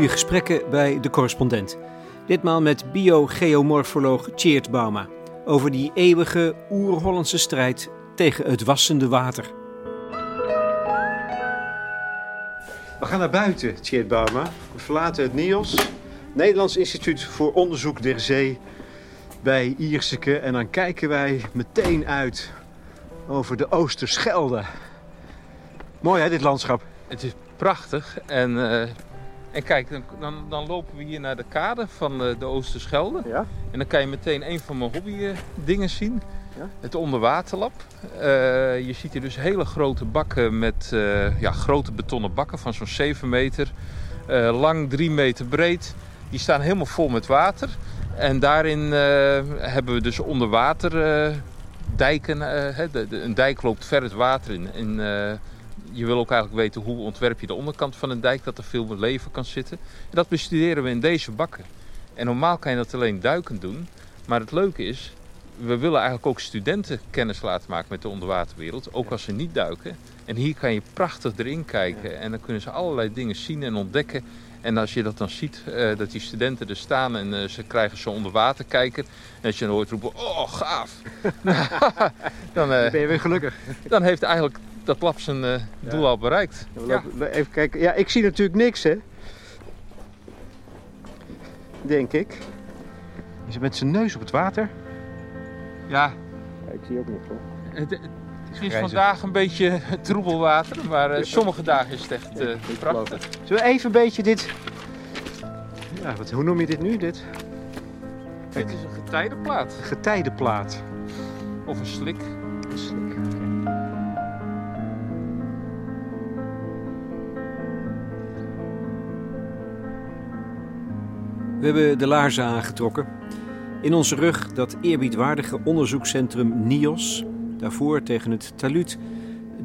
goede gesprekken bij de correspondent. Ditmaal met biogeomorfoloog Tjeerd Bauma over die eeuwige oer-Hollandse strijd tegen het wassende water. We gaan naar buiten, Tjeerd Bauma. We verlaten het NIOS, Nederlands Instituut voor Onderzoek der Zee, bij Ierseke. En dan kijken wij meteen uit over de Oosterschelde. Mooi hè, dit landschap? Het is prachtig. En, uh, en kijk, dan, dan, lopen we hier naar de kade van de, de Oosterschelde. Ja? En dan kan je meteen een van mijn hobby uh, dingen zien. Ja? Het onderwaterlab. Uh, je ziet hier dus hele grote bakken met ja, grote betonnen bakken van zo'n 7 meter. lang 3 meter breed. Die staan helemaal vol met water. En daarin hebben we dus onderwater dijken. een dijk loopt ver het water in. in je wil ook eigenlijk weten hoe ontwerp je de onderkant van een dijk, dat er veel leven kan zitten. En dat bestuderen we in deze bakken. En normaal kan je dat alleen duikend doen. Maar het leuke is, we willen eigenlijk ook studenten kennis laten maken met de onderwaterwereld. Ook als ze niet duiken. En hier kan je prachtig erin kijken. En dan kunnen ze allerlei dingen zien en ontdekken. En als je dat dan ziet, uh, dat die studenten er staan en uh, ze krijgen zo'n onderwaterkijker. En als je dan hoort roepen, oh gaaf. dan, uh, ben je weer gelukkig. Dan heeft eigenlijk dat lab zijn uh, doel ja. al bereikt. Ja, Even kijken. Ja, ik zie natuurlijk niks, hè. Denk ik. Is met zijn neus op het water? Ja. ja ik zie ook niks, hoor. Het, het is vandaag een beetje troebel water, maar uh, sommige dagen is het echt uh, prachtig. Zullen we even een beetje dit... Ja, wat, hoe noem je dit nu? Dit? Kijk. Dit is een getijdenplaat. Getijdenplaat. Of een slik. Een slik. We hebben de laarzen aangetrokken. In onze rug dat eerbiedwaardige onderzoekscentrum NIOS. Daarvoor tegen het taluut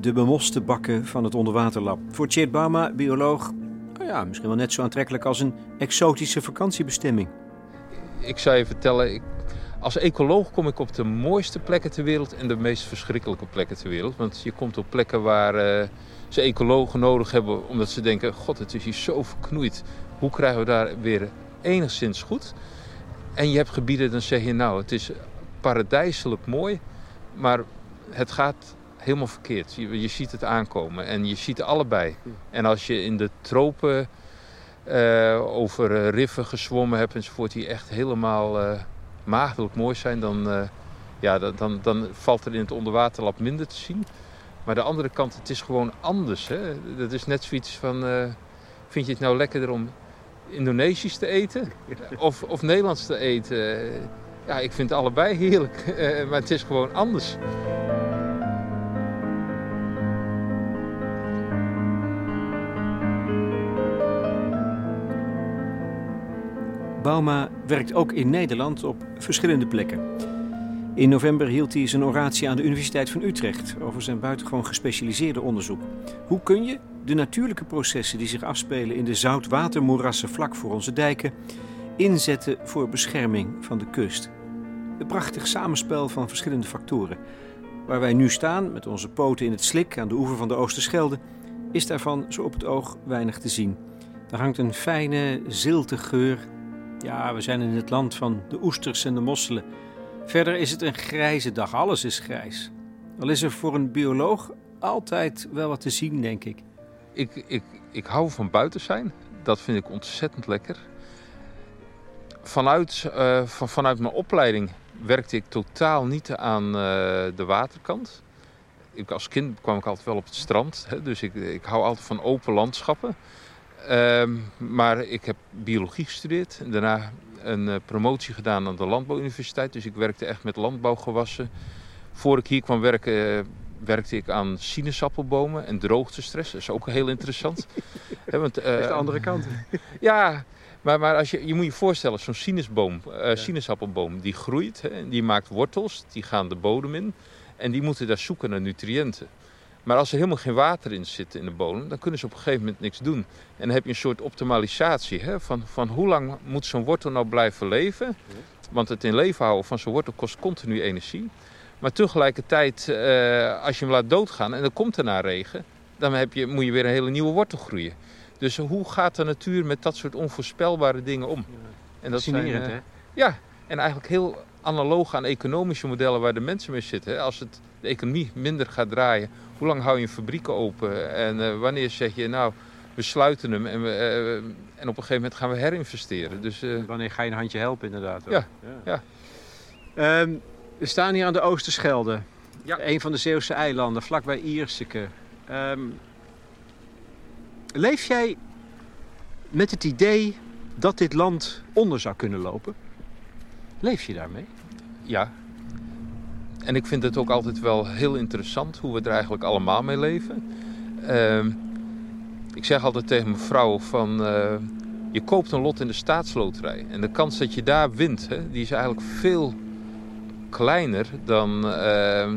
de bemoste bakken van het onderwaterlab. Voor Tjeerd Bauma, bioloog, nou ja, misschien wel net zo aantrekkelijk als een exotische vakantiebestemming. Ik zou je vertellen, ik, als ecoloog kom ik op de mooiste plekken ter wereld en de meest verschrikkelijke plekken ter wereld. Want je komt op plekken waar uh, ze ecologen nodig hebben omdat ze denken, god het is hier zo verknoeid. Hoe krijgen we daar weer enigszins goed. En je hebt gebieden, dan zeg je nou, het is paradijselijk mooi, maar het gaat helemaal verkeerd. Je, je ziet het aankomen en je ziet allebei. En als je in de tropen uh, over riffen gezwommen hebt enzovoort, die echt helemaal uh, maagdelijk mooi zijn, dan, uh, ja, dan, dan valt er in het onderwaterlab minder te zien. Maar de andere kant, het is gewoon anders. Hè? Dat is net zoiets van, vind je het nou lekkerder om Indonesisch te eten of, of Nederlands te eten. Ja, ik vind allebei heerlijk, uh, maar het is gewoon anders. Bauma werkt ook in Nederland op verschillende plekken. In november hield hij zijn oratie aan de Universiteit van Utrecht over zijn buitengewoon gespecialiseerde onderzoek. Hoe kun je de natuurlijke processen die zich afspelen in de zoutwatermoerassen vlak voor onze dijken inzetten voor bescherming van de kust? Een prachtig samenspel van verschillende factoren. Waar wij nu staan, met onze poten in het slik aan de oever van de Oosterschelde, is daarvan zo op het oog weinig te zien. Er hangt een fijne, zilte geur. Ja, we zijn in het land van de oesters en de mosselen. Verder is het een grijze dag, alles is grijs. Al is er voor een bioloog altijd wel wat te zien, denk ik. Ik, ik, ik hou van buiten zijn. Dat vind ik ontzettend lekker. Vanuit, uh, van, vanuit mijn opleiding werkte ik totaal niet aan uh, de waterkant. Ik, als kind kwam ik altijd wel op het strand. Hè, dus ik, ik hou altijd van open landschappen. Uh, maar ik heb biologie gestudeerd. En daarna een uh, promotie gedaan aan de Landbouwuniversiteit. Dus ik werkte echt met landbouwgewassen. Voor ik hier kwam werken werkte ik aan sinaasappelbomen en droogtestress. Dat is ook heel interessant. He, want, uh, dat is de andere kant. ja, maar, maar als je, je moet je voorstellen, zo'n sinaasappelboom, uh, sinaasappelboom die groeit, hè, die maakt wortels, die gaan de bodem in en die moeten daar zoeken naar nutriënten. Maar als er helemaal geen water in zit in de bodem, dan kunnen ze op een gegeven moment niks doen. En dan heb je een soort optimalisatie hè, van, van hoe lang moet zo'n wortel nou blijven leven. Want het in leven houden van zo'n wortel kost continu energie. Maar tegelijkertijd, uh, als je hem laat doodgaan en er komt daarna regen, dan heb je, moet je weer een hele nieuwe wortel groeien. Dus hoe gaat de natuur met dat soort onvoorspelbare dingen om? En dat zijn, uh, hè? Ja, en eigenlijk heel analoog aan economische modellen waar de mensen mee zitten. Als het, de economie minder gaat draaien, hoe lang hou je een fabriek open? En uh, wanneer zeg je, nou, we sluiten hem en, we, uh, en op een gegeven moment gaan we herinvesteren. Dus, wanneer ga je een handje helpen, inderdaad? Ja. ja. ja. Um, we staan hier aan de Oosterschelde. Ja. Een van de Zeeuwse eilanden, vlakbij Ierseke. Um, leef jij met het idee dat dit land onder zou kunnen lopen? Leef je daarmee? Ja. En ik vind het ook altijd wel heel interessant hoe we er eigenlijk allemaal mee leven. Uh, ik zeg altijd tegen mijn vrouw van... Uh, je koopt een lot in de staatsloterij. En de kans dat je daar wint, hè, die is eigenlijk veel kleiner dan uh,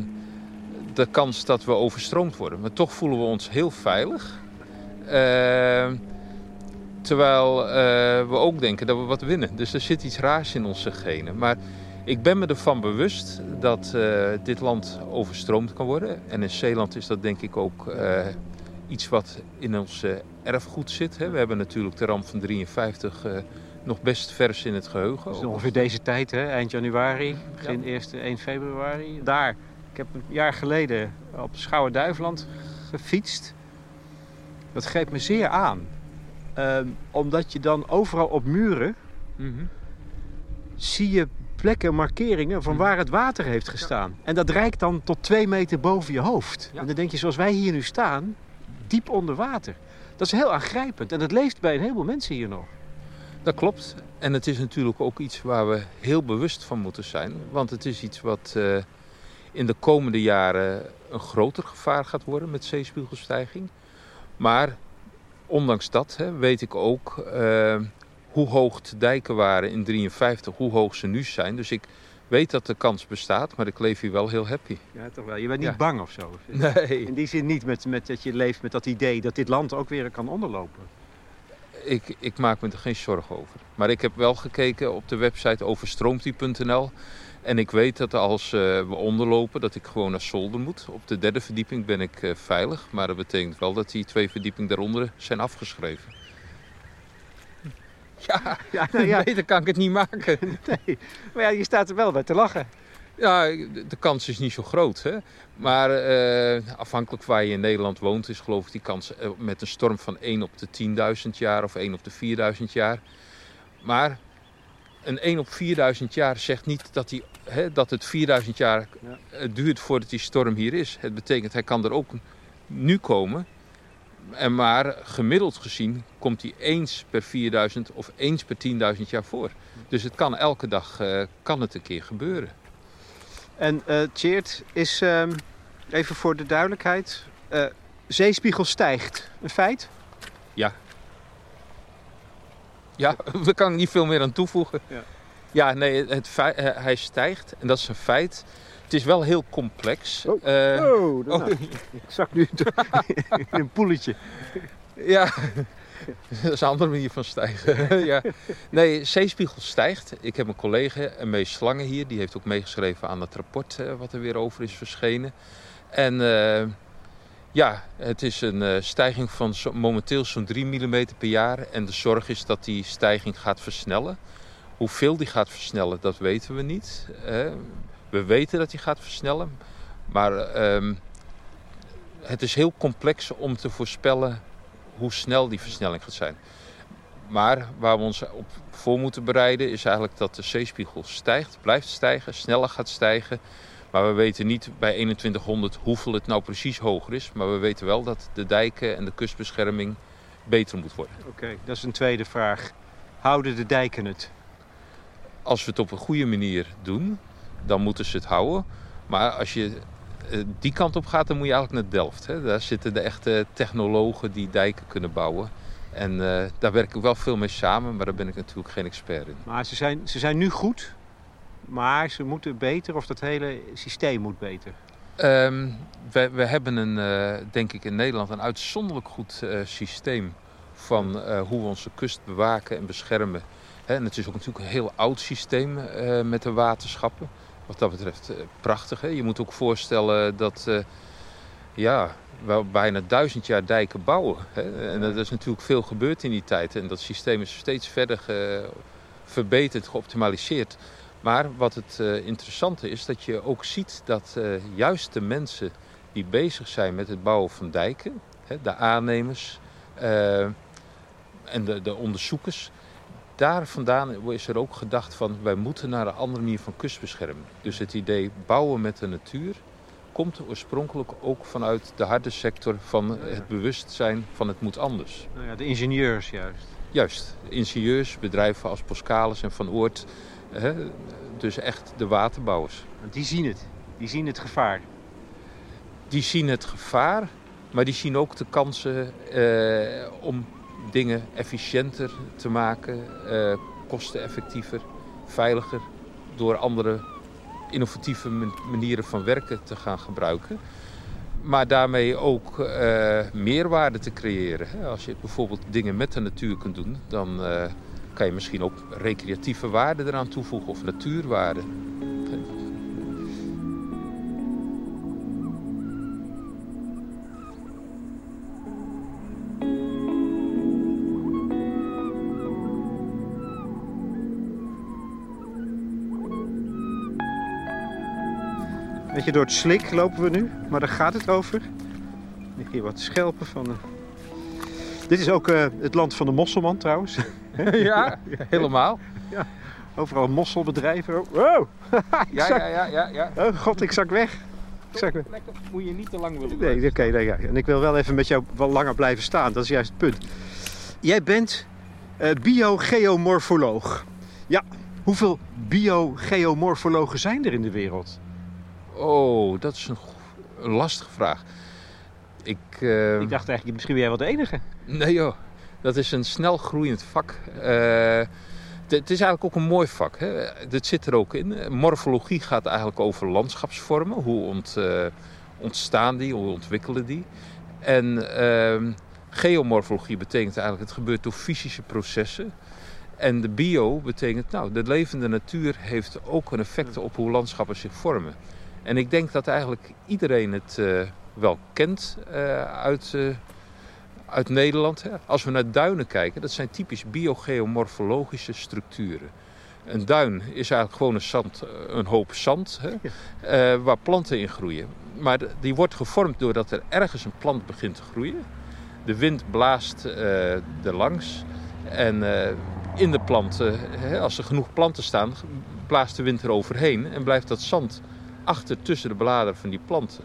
de kans dat we overstroomd worden. Maar toch voelen we ons heel veilig. Uh, terwijl uh, we ook denken dat we wat winnen. Dus er zit iets raars in onze genen. Maar ik ben me ervan bewust dat dit land overstroomd kan worden. En in Zeeland is dat denk ik ook iets wat in ons erfgoed zit. Hè. We hebben natuurlijk de ramp van 53 nog best vers in het geheugen. Dus ongeveer deze tijd, hè? eind januari, begin ja. 1, 1 februari. Daar, ik heb een jaar geleden op Schouwen-Duiveland gefietst. Dat greep me zeer aan. Um, omdat je dan overal op muren mm -hmm. zie je plekken, markeringen van waar het water heeft gestaan. En dat reikt dan tot twee meter boven je hoofd. En dan denk je, zoals wij hier nu staan, diep onder water. Dat is heel aangrijpend en dat leeft bij een heleboel mensen hier nog. Dat klopt. En het is natuurlijk ook iets waar we heel bewust van moeten zijn. Want het is iets wat uh, in de komende jaren een groter gevaar gaat worden met zeespiegelstijging. Maar ondanks dat hè, weet ik ook uh, hoe hoog de dijken waren in 53, hoe hoog ze nu zijn. Dus ik weet dat de kans bestaat, maar ik leef hier wel heel happy. Ja, toch wel. Je bent niet Ja. bang of zo? Nee. In die zin niet met, met dat je leeft met dat idee dat dit land ook weer kan onderlopen. Ik, ik maak me er geen zorgen over. Maar ik heb wel gekeken op de website overstroomt.nl. En ik weet dat als eh, we onderlopen, dat ik gewoon naar zolder moet. Op de derde verdieping ben ik eh, veilig. Maar dat betekent wel dat die twee verdiepingen daaronder zijn afgeschreven. Ja, Ja, nou ja. beter kan ik het niet maken. Nee. Maar ja, je staat er wel bij te lachen. Ja, de kans is niet zo groot. Hè? Maar eh, afhankelijk waar je in Nederland woont, is geloof ik die kans eh, met een storm van 1 op de 10.000 jaar of 1 op de 4.000 jaar. Maar een 1 op 4.000 jaar zegt niet dat, die, hè, dat het 4.000 jaar Ja. eh, duurt voordat die storm hier is. Het betekent hij kan er ook nu komen. En maar gemiddeld gezien komt hij eens per 4.000 of eens per 10.000 jaar voor. Dus het kan elke dag eh, kan het een keer gebeuren. En Tjeerd is, ehm, even voor de duidelijkheid, eh, zeespiegel stijgt. Een feit? Ja. Ja, daar kan ik niet veel meer aan toevoegen. Ja. Ja, nee, het hij stijgt en dat is een feit. Het is wel heel complex. Oh. Eh, oh, dat- nou, ik zak nu in een poeletje. Ja, dat is een andere manier van stijgen. ja. Nee, zeespiegel stijgt. Ik heb een collega, Mees Slangen hier, die heeft ook meegeschreven aan het rapport eh, wat er weer over is verschenen. En eh, ja, het is een stijging van zo, momenteel zo'n 3 mm per jaar. En de zorg is dat die stijging gaat versnellen. Hoeveel die gaat versnellen, dat weten we niet. We weten dat die gaat versnellen. Maar ehm, het is heel complex om te voorspellen hoe snel die versnelling gaat zijn. Maar waar we ons op voor moeten bereiden is eigenlijk dat de zeespiegel stijgt, blijft stijgen, sneller gaat stijgen. Maar we weten niet bij 2100 hoeveel het nou precies hoger is. Maar we weten wel dat de dijken en de kustbescherming beter moet worden. Oké, dat is een tweede vraag. Houden de dijken het? Als we het op een goede manier doen, dan moeten ze het houden. Maar als je eh, die kant op gaat, dan moet je eigenlijk naar Delft. Hè. Daar zitten de echte technologen die dijken kunnen bouwen. En eh, daar werk ik wel veel mee samen, maar daar ben ik natuurlijk geen expert in. Maar ze zijn, ze zijn nu goed, maar ze moeten beter of dat hele systeem moet beter. Ehm, we, we hebben een, eh, denk ik in Nederland een uitzonderlijk goed systeem van hoe we onze kust bewaken en beschermen. Hè, en het is ook natuurlijk een heel oud systeem met de waterschappen. Wat dat betreft eh, prachtig. Hè? Je moet ook voorstellen dat, eh, ja, wel bijna duizend jaar dijken bouwen. Hè. En dat is natuurlijk veel gebeurd in die tijd. En dat systeem is steeds verder ge- verbeterd, geoptimaliseerd. Maar wat het eh, interessante is, dat je ook ziet dat juist de mensen die bezig zijn met het bouwen van dijken, hè, de aannemers en de, de onderzoekers, daar vandaan is er ook gedacht van wij moeten naar een andere manier van kustbescherming. Dus het idee bouwen met de natuur komt oorspronkelijk ook vanuit de harde sector van het bewustzijn van het moet anders. Nou ja, de ingenieurs juist. Juist, ingenieurs, bedrijven als Poscalis en Van Oort, hè, dus echt de waterbouwers. Want die zien het. Die zien het gevaar. Die zien het gevaar, maar die zien ook de kansen eh, om dingen efficiënter te maken, eh, kosteneffectiever, veiliger, door andere innovatieve man- manieren van werken te gaan gebruiken. Maar daarmee ook eh, meerwaarde te creëren. Als je bijvoorbeeld dingen met de natuur kunt doen, dan eh, kan je misschien ook recreatieve waarden eraan toevoegen of natuurwaarden. Door het slik lopen we nu, maar daar gaat het over. Ik hier wat schelpen van. de- Dit is ook eh, het land van de mosselman trouwens. ja, helemaal. Overal mosselbedrijven. Oh, Wow! Ja, zak- ja, ja, ja. ja. Oh god, ik zak weg. Ik zak weg. Lekker, moet je niet te lang willen Nee, oké, nee, ja. En ik wil wel even met jou wel langer blijven staan. Dat is juist het punt. Jij bent eh, biogeomorfoloog. Ja, hoeveel biogeomorfologen zijn er in de wereld? Oh, dat is een, lastige vraag. Ik, eh, Ik dacht eigenlijk, misschien ben jij wel de enige. Nee joh, dat is een snel groeiend vak. Eh, het is eigenlijk ook een mooi vak. Hè? Dit zit er ook in. Morfologie gaat eigenlijk over landschapsvormen. Hoe ont, eh, ontstaan die, hoe ontwikkelen die. En ehm, geomorfologie betekent eigenlijk het gebeurt door fysische processen. En de bio betekent, nou, de levende natuur heeft ook een effect op hoe landschappen zich vormen. En ik denk dat eigenlijk iedereen het eh, wel kent eh, uit, eh, uit Nederland. Hè. Als we naar duinen kijken, dat zijn typisch biogeomorfologische structuren. Een duin is eigenlijk gewoon een, zand, een hoop zand hè, waar planten in groeien. Maar die wordt gevormd doordat er ergens een plant begint te groeien. De wind blaast er langs. En in de planten, hè, als er genoeg planten staan, blaast de wind er overheen. En blijft dat zand achter tussen de bladeren van die planten.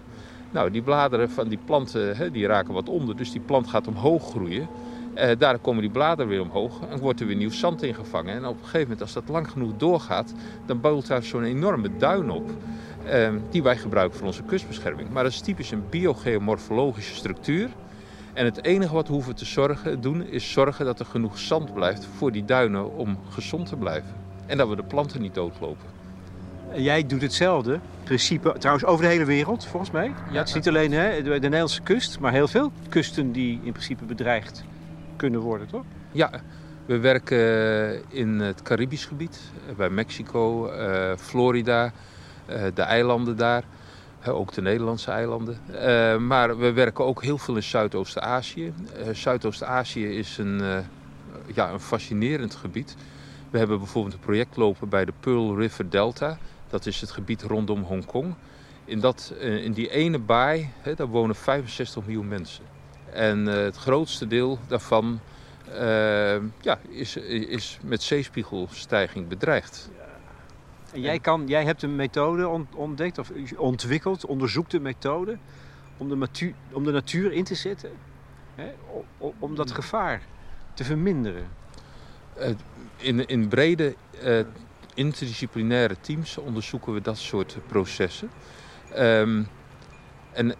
Nou, die bladeren van die planten die raken wat onder, dus die plant gaat omhoog groeien. Eh, daar komen die bladeren weer omhoog en wordt er weer nieuw zand ingevangen. En op een gegeven moment, als dat lang genoeg doorgaat, dan bouwt daar zo'n enorme duin op. eh, die wij gebruiken voor onze kustbescherming. Maar dat is typisch een biogeomorfologische structuur. En het enige wat we hoeven te zorgen, doen, is zorgen dat er genoeg zand blijft voor die duinen om gezond te blijven. En dat we de planten niet doodlopen. Jij doet hetzelfde. Principe, trouwens over de hele wereld volgens mij. Ja, het is niet alleen hè, de, de Nederlandse kust, maar heel veel kusten die in principe bedreigd kunnen worden, toch? Ja, we werken in het Caribisch gebied, eh, bij Mexico, eh, Florida, eh, de eilanden daar, eh, ook de Nederlandse eilanden. Eh, maar we werken ook heel veel in Zuidoost-Azië. Eh, Zuidoost-Azië is een, eh, ja, een fascinerend gebied. We hebben bijvoorbeeld een project lopen bij de Pearl River Delta. Dat is het gebied rondom Hongkong. In, dat, eh, in die ene baai, hè, daar wonen 65 miljoen mensen. En eh, het grootste deel daarvan eh, ja, is, is met zeespiegelstijging bedreigd. En jij, kan, jij hebt een methode on- ontdekt of ontwikkeld, onderzoekt een methode om de, matu- om de natuur in te zetten. Hè, om dat gevaar te verminderen. In, in brede interdisciplinaire teams onderzoeken we dat soort processen. Ehm, en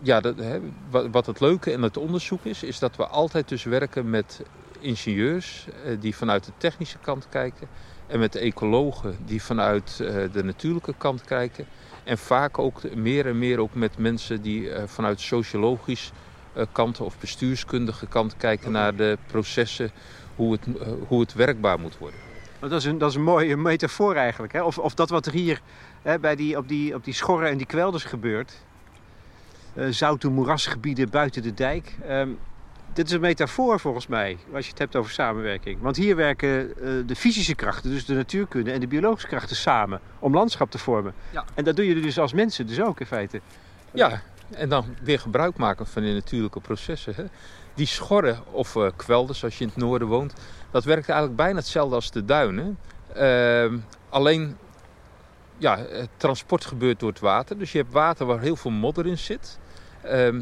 ja, dat, hè, wat, het leuke in het onderzoek is, is dat we altijd dus werken met ingenieurs eh, die vanuit de technische kant kijken. En met ecologen die vanuit eh, de natuurlijke kant kijken. En vaak ook meer en meer ook met mensen die eh, vanuit sociologisch kant of bestuurskundige kant kijken naar de processen, hoe het, hoe het werkbaar moet worden. Dat, is een, dat is een mooie metafoor eigenlijk. Hè? Of, of dat wat er hier hè, bij die, op, die, op die schorren en die kwelders gebeurt. uh, zoute moerasgebieden buiten de dijk. Ehm, dit is een metafoor volgens mij, als je het hebt over samenwerking. Want hier werken uh, de fysische krachten, dus de natuurkunde en de biologische krachten samen om landschap te vormen. Ja. En dat doe je dus als mensen dus ook in feite. Ja, en dan weer gebruik maken van die natuurlijke processen. Hè? Die schorren of uh, kwelders, als je in het noorden woont, dat werkt eigenlijk bijna hetzelfde als de duinen. Uh, alleen, ja, het transport gebeurt door het water. Dus je hebt water waar heel veel modder in zit. Ehm,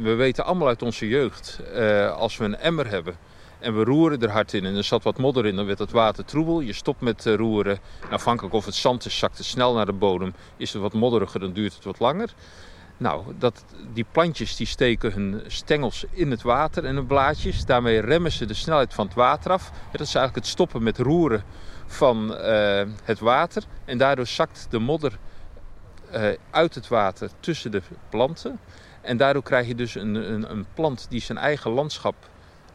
we weten allemaal uit onze jeugd, uh, als we een emmer hebben en we roeren er hard in en er zat wat modder in, dan werd het water troebel. Je stopt met uh, roeren. En afhankelijk of het zand is, zakt het snel naar de bodem. Is het wat modderiger, dan duurt het wat langer. Nou, dat, die plantjes die steken hun stengels in het water en hun blaadjes. Daarmee remmen ze de snelheid van het water af. Dat is eigenlijk het stoppen met roeren van uh, het water. En daardoor zakt de modder uh, uit het water tussen de planten. En daardoor krijg je dus een, een, een plant die zijn eigen landschap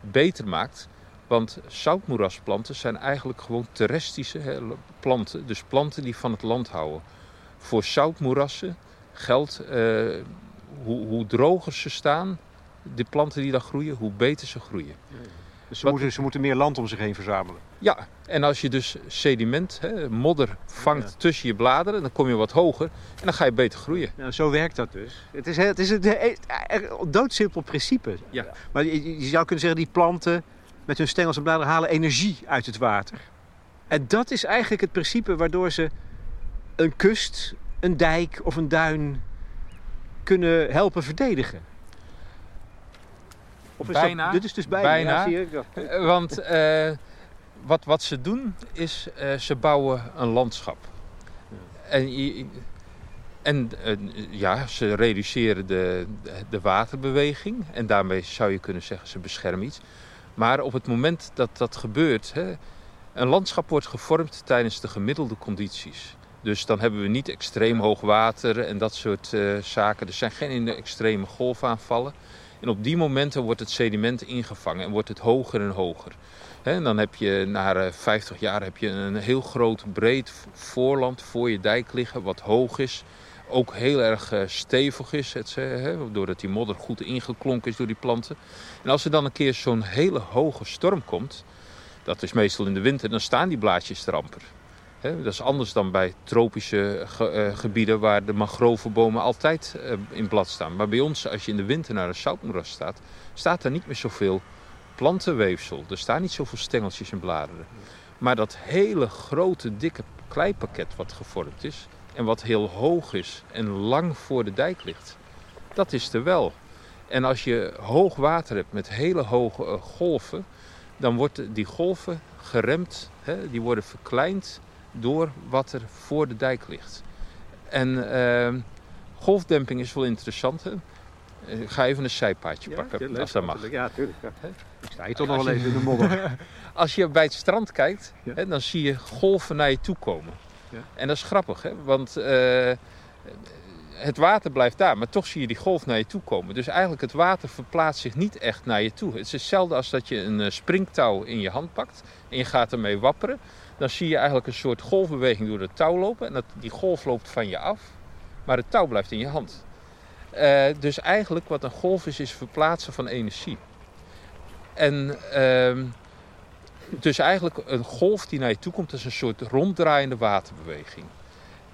beter maakt. Want zoutmoerasplanten zijn eigenlijk gewoon terrestische hè, planten. Dus planten die van het land houden. Voor zoutmoerassen geldt uh, hoe, hoe, droger ze staan, de planten die daar groeien, hoe beter ze groeien. Dus ze, moeten, ze moeten meer land om zich heen verzamelen? Ja, en als je dus sediment, hè, modder, vangt tussen je bladeren, dan kom je wat hoger en dan ga je beter groeien. Nou, zo werkt dat dus. Het is, het is een doodsimpel principe. Ja. Maar je, je zou kunnen zeggen, die planten met hun stengels en bladeren halen energie uit het water. En dat is eigenlijk het principe waardoor ze een kust, een dijk of een duin kunnen helpen verdedigen. Of is bijna. Dat, dit is dus bijna. bijna ja, eh, Want uh, wat, wat ze doen is, uh, ze bouwen een landschap. En, en uh, ja, ze reduceren de, de waterbeweging. En daarmee zou je kunnen zeggen, ze beschermen iets. Maar op het moment dat dat gebeurt, hè, een landschap wordt gevormd tijdens de gemiddelde condities. Dus dan hebben we niet extreem hoog water en dat soort uh, zaken. Er zijn geen extreme golfaanvallen. En op die momenten wordt het sediment ingevangen en wordt het hoger en hoger. En dan heb je na 50 eh, jaar heb je een heel groot breed voorland voor je dijk liggen, wat hoog is. Ook heel erg eh, stevig is, het, doordat die modder goed ingeklonken is door die planten. En als er dan een keer zo'n hele hoge storm komt, dat is meestal in de winter, dan staan die blaadjes er amper dat is anders dan bij tropische eh, gebieden waar de mangrovenbomen altijd uh, in blad staan. Maar bij ons, als je in de winter naar een zoutmoeras staat, staat er niet meer zoveel plantenweefsel. Er staan niet zoveel stengeltjes en bladeren. Maar dat hele grote, dikke kleipakket wat gevormd is en wat heel hoog is en lang voor de dijk ligt, dat is er wel. En als je hoog water hebt met hele hoge uh, golven, dan worden die golven geremd, die worden verkleind door wat er voor de dijk ligt. En uh, golfdemping is wel interessant. Hè? Ik ga even een zijpaadje pakken, als dat mag. Ja, tuurlijk. Ja. Ik sta hier toch nog wel even in de modder. als je bij het strand kijkt, hè, dan zie je golven naar je toe komen. Ja. En dat is grappig, hè? want uh, het water blijft daar, maar toch zie je die golf naar je toe komen. Dus eigenlijk het water verplaatst zich niet echt naar je toe. Het is hetzelfde als dat je een eh, springtouw in je hand pakt en je gaat ermee wapperen dan zie je eigenlijk een soort golfbeweging door het touw lopen. En dat, die golf loopt van je af, maar het touw blijft in je hand. Uh, dus eigenlijk wat een golf is, is verplaatsen van energie. En uh, dus eigenlijk een golf die naar je toe komt, is een soort ronddraaiende waterbeweging.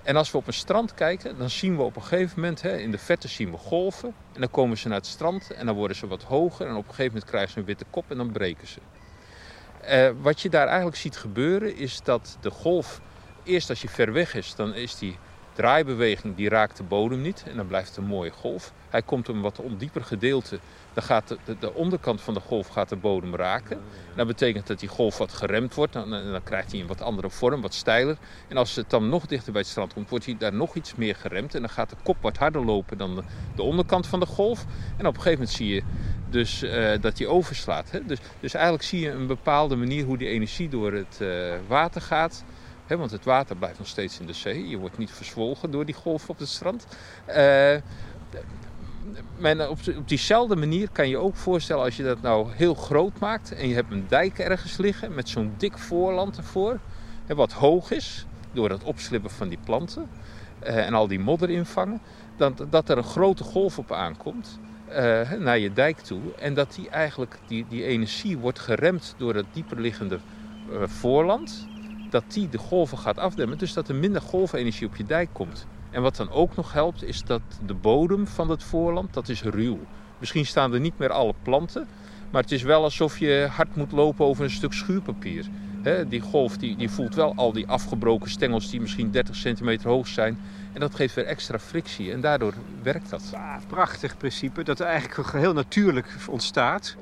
En als we op een strand kijken, dan zien we op een gegeven moment, hè, in de verte zien we golven. En dan komen ze naar het strand en dan worden ze wat hoger. En op een gegeven moment krijgen ze een witte kop en dan breken ze. Uh, wat je daar eigenlijk ziet gebeuren is dat de golf, eerst als je ver weg is, dan is die draaibeweging, die raakt de bodem niet en dan blijft het een mooie golf. Hij komt een wat ondieper gedeelte, dan gaat de, de, onderkant van de golf gaat de bodem raken. Dat betekent dat die golf wat geremd wordt, dan, dan krijgt hij een wat andere vorm, wat steiler. En als het dan nog dichter bij het strand komt, wordt hij daar nog iets meer geremd en dan gaat de kop wat harder lopen dan de onderkant van de golf. En op een gegeven moment zie je dus uh, dat die overslaat. Hè? Dus, dus eigenlijk zie je een bepaalde manier hoe die energie door het uh, water gaat. Hè? Want het water blijft nog steeds in de zee. Je wordt niet verzwolgen door die golf op het strand. Maar op, op diezelfde manier kan je ook voorstellen als je dat nou heel groot maakt en je hebt een dijk ergens liggen met zo'n dik voorland ervoor, hè, wat hoog is door het opslippen van die planten. en al die modder invangen, dat, dat er een grote golf op aankomt. Naar je dijk toe. En dat die eigenlijk, die, die energie wordt geremd door het dieper liggende voorland. Dat die de golven gaat afdemmen. Dus dat er minder golvenergie op je dijk komt. En wat dan ook nog helpt, is dat de bodem van het voorland, dat is ruw. Misschien staan er niet meer alle planten, maar het is wel alsof je hard moet lopen over een stuk schuurpapier. die golf die, die voelt wel al die afgebroken stengels die misschien 30 centimeter hoog zijn. En dat geeft weer extra frictie en daardoor werkt dat. prachtig principe dat er eigenlijk heel natuurlijk ontstaat.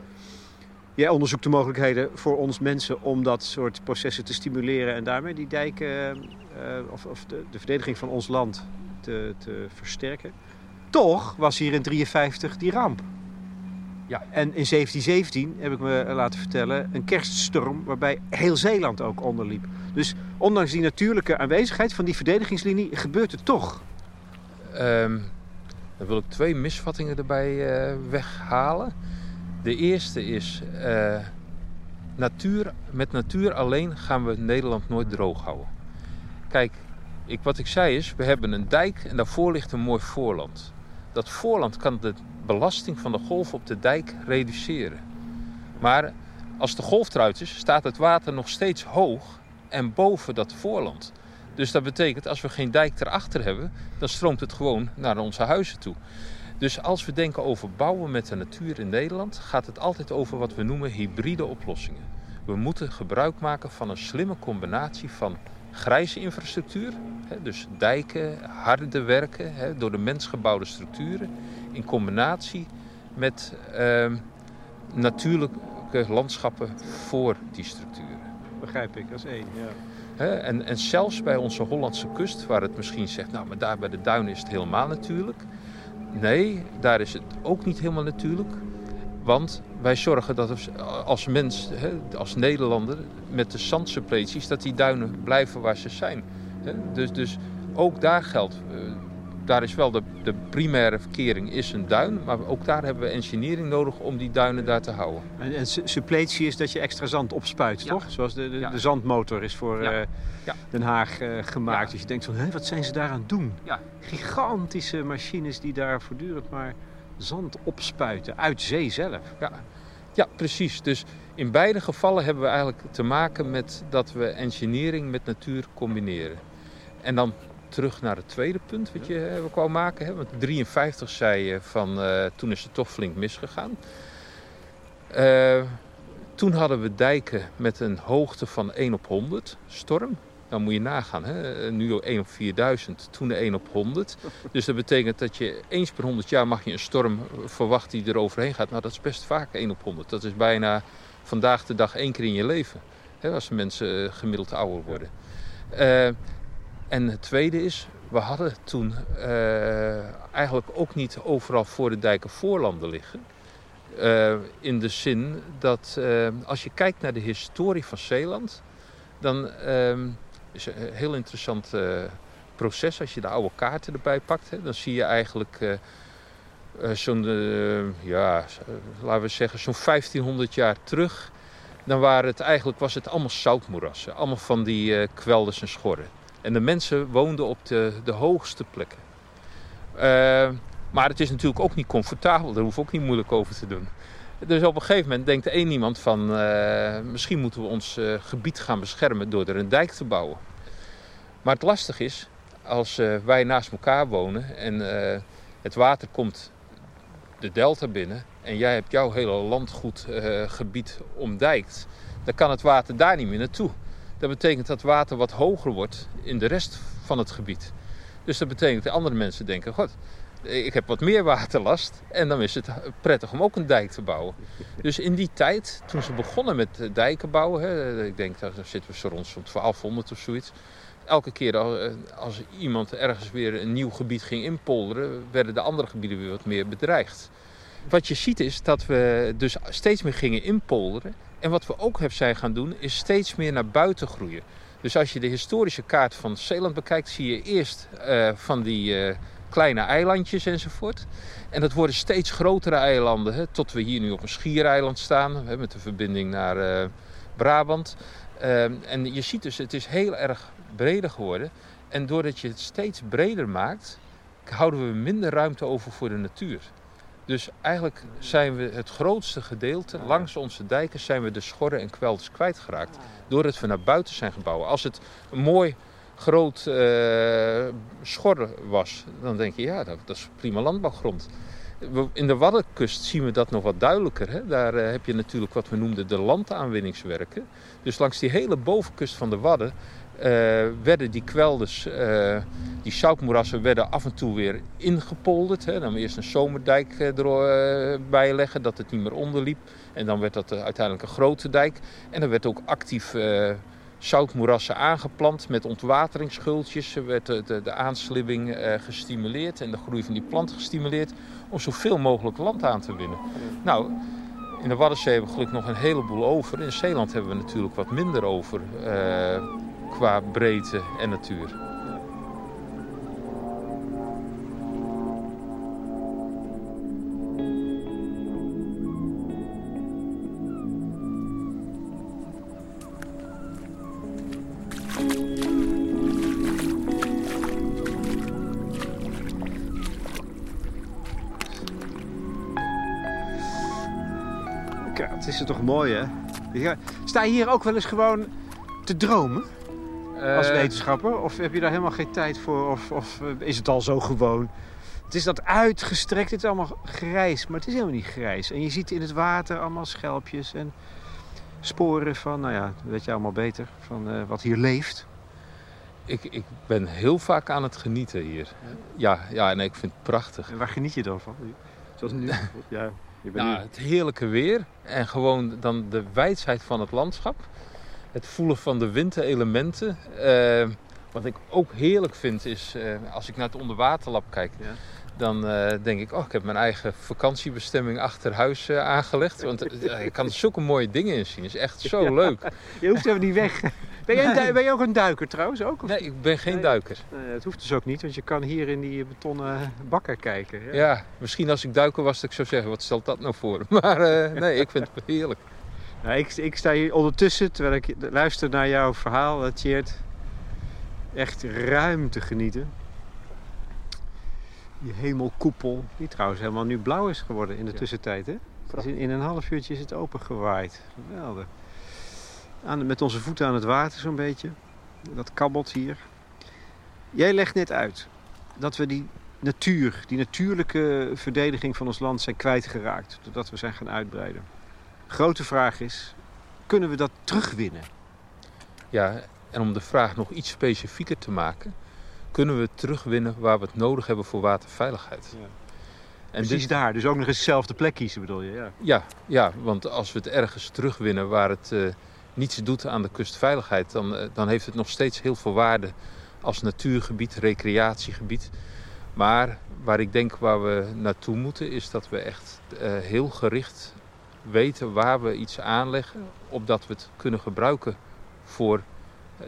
Jij onderzoekt de mogelijkheden voor ons mensen om dat soort processen te stimuleren en daarmee die dijken uh, of, of de, de, verdediging van ons land te, te versterken. Toch was hier in 53 die ramp. Ja. En in 1717 heb ik me laten vertellen een kerststorm waarbij heel Zeeland ook onderliep. Dus ondanks die natuurlijke aanwezigheid van die verdedigingslinie gebeurt het toch. Um, dan wil ik twee misvattingen erbij uh, weghalen. De eerste is, uh, natuur, met natuur alleen gaan we Nederland nooit droog houden. Kijk, ik, wat ik zei is, we hebben een dijk en daarvoor ligt een mooi voorland. Dat voorland kan de belasting van de golf op de dijk reduceren. Maar als de golf eruit is, staat het water nog steeds hoog en boven dat voorland. Dus dat betekent, als we geen dijk erachter hebben, dan stroomt het gewoon naar onze huizen toe. Dus als we denken over bouwen met de natuur in Nederland, gaat het altijd over wat we noemen hybride oplossingen. We moeten gebruik maken van een slimme combinatie van grijze infrastructuur, dus dijken, harde werken door de mensgebouwde structuren, in combinatie met ehm, natuurlijke landschappen voor die structuren. Begrijp ik, als één, ja. En, en zelfs bij onze Hollandse kust, waar het misschien zegt, nou, maar daar bij de duinen is het helemaal natuurlijk. Nee, daar is het ook niet helemaal natuurlijk. Want wij zorgen dat als mens, als Nederlander, met de zandsuppleties, dat die duinen blijven waar ze zijn. Dus, dus ook daar geldt, eh, daar is wel de, de primaire verkering is een duin, maar ook daar hebben we engineering nodig om die duinen daar te houden. En, en suppletie is dat je extra zand opspuit, toch? Zoals de, de, de, zandmotor is voor uh, Den Haag uh, gemaakt. Dus je denkt van, hé, wat zijn ze daar aan het doen? Gigantische machines die daar voortdurend maar zand opspuiten uit zee zelf. Ja. ja, precies. Dus in beide gevallen hebben we eigenlijk te maken met dat we engineering met natuur combineren. En dan terug naar het tweede punt wat je uh, wou maken. Hè? Want 53 zei je van uh, toen is het toch flink misgegaan. Uh, toen hadden we dijken met een hoogte van 1 op 100 storm. Dan moet je nagaan, hè? nu 1 op 4000, toen 1 op 100. Dus dat betekent dat je eens per 100 jaar mag je een storm verwachten die er overheen gaat. Nou, dat is best vaak 1 op 100. Dat is bijna vandaag de dag één keer in je leven. Hè? Als mensen gemiddeld ouder worden. Uh, en het tweede is, we hadden toen uh, eigenlijk ook niet overal voor de dijken voorlanden liggen. Uh, in de zin dat uh, als je kijkt naar de historie van Zeeland, dan uh, is een heel interessant proces. Als je de oude kaarten erbij pakt, hè, dan zie je eigenlijk zo'n, ja, laten we zeggen, zo'n 1500 jaar terug. Dan waren het eigenlijk, was het allemaal zoutmoerassen, allemaal van die kwelders en schorren. En de mensen woonden op de, de hoogste plekken. Uh, maar het is natuurlijk ook niet comfortabel, daar hoef ik ook niet moeilijk over te doen. Dus op een gegeven moment denkt één iemand van... Uh, misschien moeten we ons uh, gebied gaan beschermen door er een dijk te bouwen. Maar het lastig is, als wij naast elkaar wonen en het water komt de delta binnen... en jij hebt jouw hele landgoedgebied omdijkt... dan kan het water daar niet meer naartoe. Dat betekent dat water wat hoger wordt in de rest van het gebied. Dus dat betekent dat andere mensen denken: God, ik heb wat meer waterlast. En dan is het prettig om ook een dijk te bouwen. Dus in die tijd, toen ze begonnen met dijken bouwen, hè, ik denk dat zitten we zo rond zo'n 1200 of zoiets. Elke keer als iemand ergens weer een nieuw gebied ging inpolderen, werden de andere gebieden weer wat meer bedreigd. Wat je ziet is dat we dus steeds meer gingen inpolderen. En wat we ook hebben zijn gaan doen, is steeds meer naar buiten groeien. Dus als je de historische kaart van Zeeland bekijkt, zie je eerst uh, van die uh, kleine eilandjes enzovoort. En dat worden steeds grotere eilanden, hè, tot we hier nu op een schiereiland staan, met de verbinding naar uh, Brabant. en je ziet dus, het is heel erg breder geworden. En doordat je het steeds breder maakt, houden we minder ruimte over voor de natuur. Dus eigenlijk zijn we het grootste gedeelte langs onze dijken zijn we de schorren en kwelders kwijtgeraakt. Doordat we naar buiten zijn gebouwen. Als het een mooi groot uh, schor was, dan denk je ja, dat, dat is prima landbouwgrond. In de Waddenkust zien we dat nog wat duidelijker. Hè? Daar uh, heb je natuurlijk wat we noemden de landaanwinningswerken. Dus langs die hele bovenkust van de Wadden werden die kwelders, uh, die zoutmoerassen, werden af en toe weer ingepolderd. Hè. Dan we eerst een zomerdijk erbij leggen, dat het niet meer onderliep. En dan werd dat uiteindelijk een grote dijk. En er werd ook actief zoutmoerassen aangeplant met ontwateringsschultjes. werd de, de, aanslibbing gestimuleerd en de groei van die plant gestimuleerd om zoveel mogelijk land aan te winnen. Nou, in de Waddenzee hebben we gelukkig nog een heleboel over. In Zeeland hebben we natuurlijk wat minder over qua breedte en natuur. Het is er toch mooi, hè? Sta je hier ook wel eens gewoon te dromen? Als Eh, wetenschapper? Of heb je daar helemaal geen tijd voor? Of, of eh, is het al zo gewoon? Het is dat uitgestrekt, het is allemaal grijs, maar het is helemaal niet grijs. En je ziet in het water allemaal schelpjes en sporen van, nou ja, dat weet je allemaal beter, van eh, wat hier leeft. ik, ik ben heel vaak aan het genieten hier. Ja, ja nee, ik vind het prachtig. En waar geniet je dan van? Zoals nu? ja, je bent Nou, nu... het heerlijke weer en gewoon dan de wijsheid van het landschap. Het voelen van de winterelementen. Eh, wat ik ook heerlijk vind is, eh, als ik naar het onderwaterlab kijk, Ja. dan eh, denk ik, oh, ik heb mijn eigen vakantiebestemming achter huis aangelegd. Want ik kan er zulke mooie dingen in zien. Het is echt zo Ja. leuk. Je hoeft helemaal niet weg. Ben jij, ben jij ook een duiker trouwens? Ook? Of? Nee, ik ben geen Nee. duiker. Nee, het hoeft dus ook niet, want je kan hier in die betonnen bakken kijken. Ja. Ja, misschien als ik duiker was, dat ik zou zeggen, wat stelt dat nou voor? Maar nee, ik vind het heerlijk. Nou, ik, ik sta hier ondertussen, terwijl ik luister naar jouw verhaal, eh, Tjeerd. Echt ruim te genieten. Die hemelkoepel, die trouwens helemaal nu blauw is geworden in de Ja. tussentijd. Hè? Het is in, in een half uurtje is het opengewaaid. Geweldig. Aan, met onze voeten aan het water zo'n beetje. Dat kabbelt hier. Jij legt net uit dat we die natuur, die natuurlijke verdediging van ons land zijn kwijtgeraakt. Doordat we zijn gaan uitbreiden. Grote vraag is, kunnen we dat terugwinnen? Ja, en om de vraag nog iets specifieker te maken, kunnen we terugwinnen waar we het nodig hebben voor waterveiligheid. Ja. En Precies dit, daar, dus ook nog eens dezelfde plek kiezen bedoel je? Ja. ja, ja, want als we het ergens terugwinnen waar het eh, niets doet aan de kustveiligheid, dan, eh, dan heeft het nog steeds heel veel waarde als natuurgebied, recreatiegebied. Maar waar ik denk waar we naartoe moeten, is dat we echt eh, heel gericht weten waar we iets aanleggen, opdat we het kunnen gebruiken voor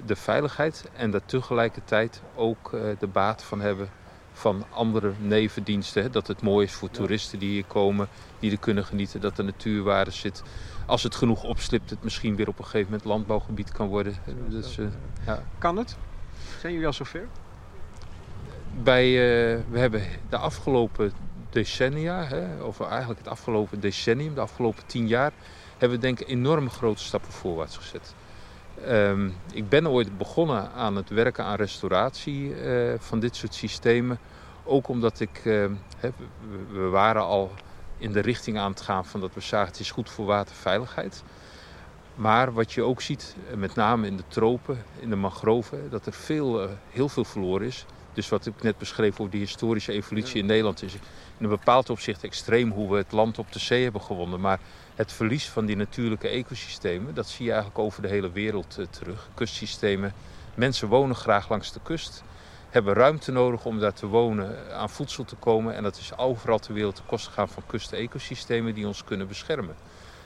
de veiligheid en daar tegelijkertijd ook eh, de baat van hebben van andere nevendiensten. Dat het mooi is voor toeristen die hier komen, die er kunnen genieten, dat er natuurwaarde zit. Als het genoeg opslipt, het misschien weer op een gegeven moment landbouwgebied kan worden. Dus, eh, ja. Kan het? Zijn jullie al zover? Bij, eh, we hebben de afgelopen decennia, hè, of eigenlijk het afgelopen decennium, de afgelopen tien jaar, hebben we denk ik enorme grote stappen voorwaarts gezet. Ehm, ik ben ooit begonnen aan het werken aan restauratie eh, van dit soort systemen. Ook omdat ik, eh, we, we waren al in de richting aan het gaan van dat we zagen het is goed voor waterveiligheid. Maar wat je ook ziet, eh, met name in de tropen, in de mangroven, dat er veel, eh, heel veel verloren is. Dus wat ik net beschreef over die historische evolutie in Nederland is in een bepaald opzicht extreem hoe we het land op de zee hebben gewonnen. Maar het verlies van die natuurlijke ecosystemen, dat zie je eigenlijk over de hele wereld eh, terug. Kustsystemen. Mensen wonen graag langs de kust, hebben ruimte nodig om daar te wonen, aan voedsel te komen. En dat is overal ter wereld ten koste gaan van kustecosystemen die ons kunnen beschermen.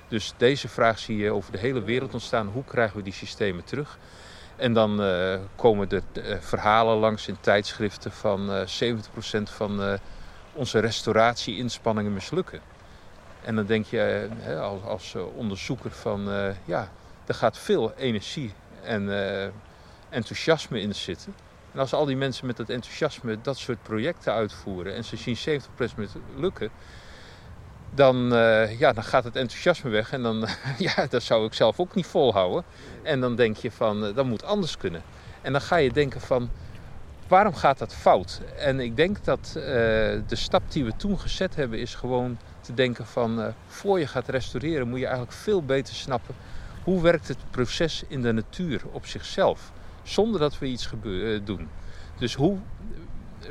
Dus deze vraag zie je over de hele wereld ontstaan. Hoe krijgen we die systemen terug? En dan eh, komen er eh, verhalen langs in tijdschriften van eh 70% van eh, onze restauratie-inspanningen mislukken. En dan denk je als, als onderzoeker van ja, er gaat veel energie en enthousiasme in zitten. En als al die mensen met dat enthousiasme dat soort projecten uitvoeren en ze zien 70% lukken, dan, uh, ja, dan gaat het enthousiasme weg. En dan, ja, dat zou ik zelf ook niet volhouden. En dan denk je van, uh, dat moet anders kunnen. En dan ga je denken van, waarom gaat dat fout? En ik denk dat uh, de stap die we toen gezet hebben is gewoon te denken van, voor je gaat restaureren moet je eigenlijk veel beter snappen hoe werkt het proces in de natuur op zichzelf, zonder dat we iets doen. Dus hoe